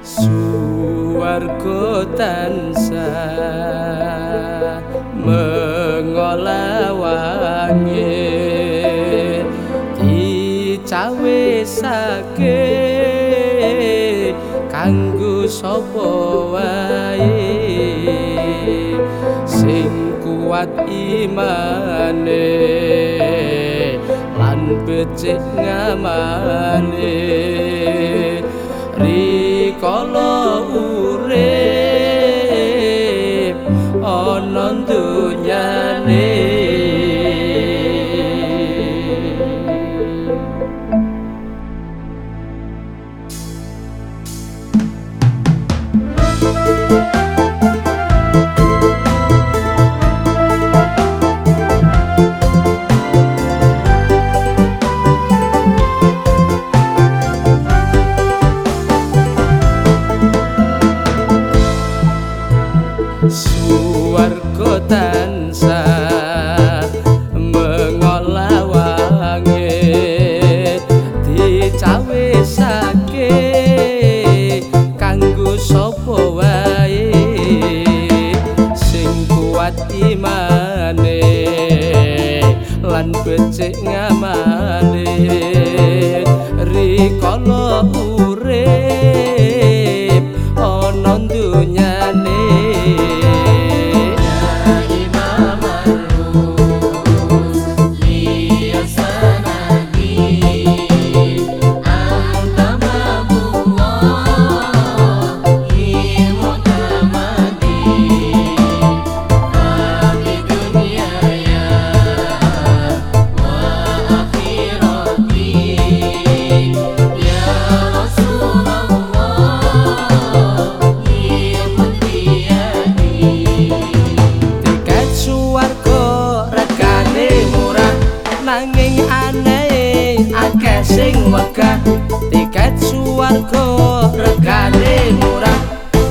suwarga tansah mengolawangi dicawe sake kanggo sapa wae? Sing kuat imane lan becik ngamane kuat imane lan becik ngamane. Rikala urip sing wegah tiket suwarga regane murah.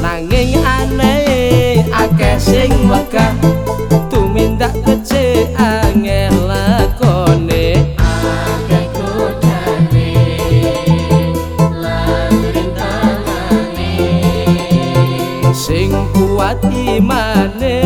Nanging aneh akeh sing wegah tumindak becik angel lakone. Akeh lan sing kuat imane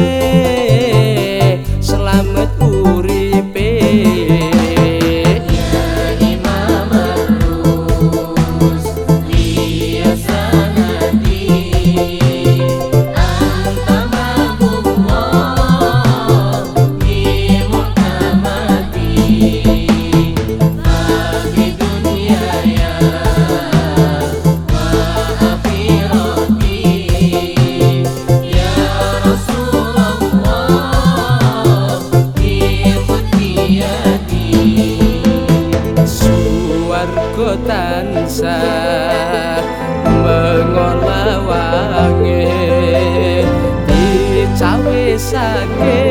dicawesake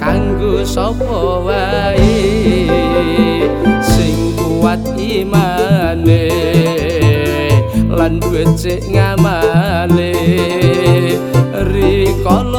kanggo sapa wae sing kuat imane lan becik ngamane rikala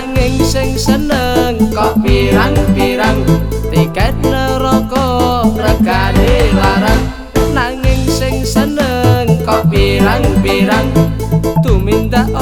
nanging sing seneng kok pirang-pirang tiket neraka regane larang. Nanging sing seneng kok pirang-pirang tumindak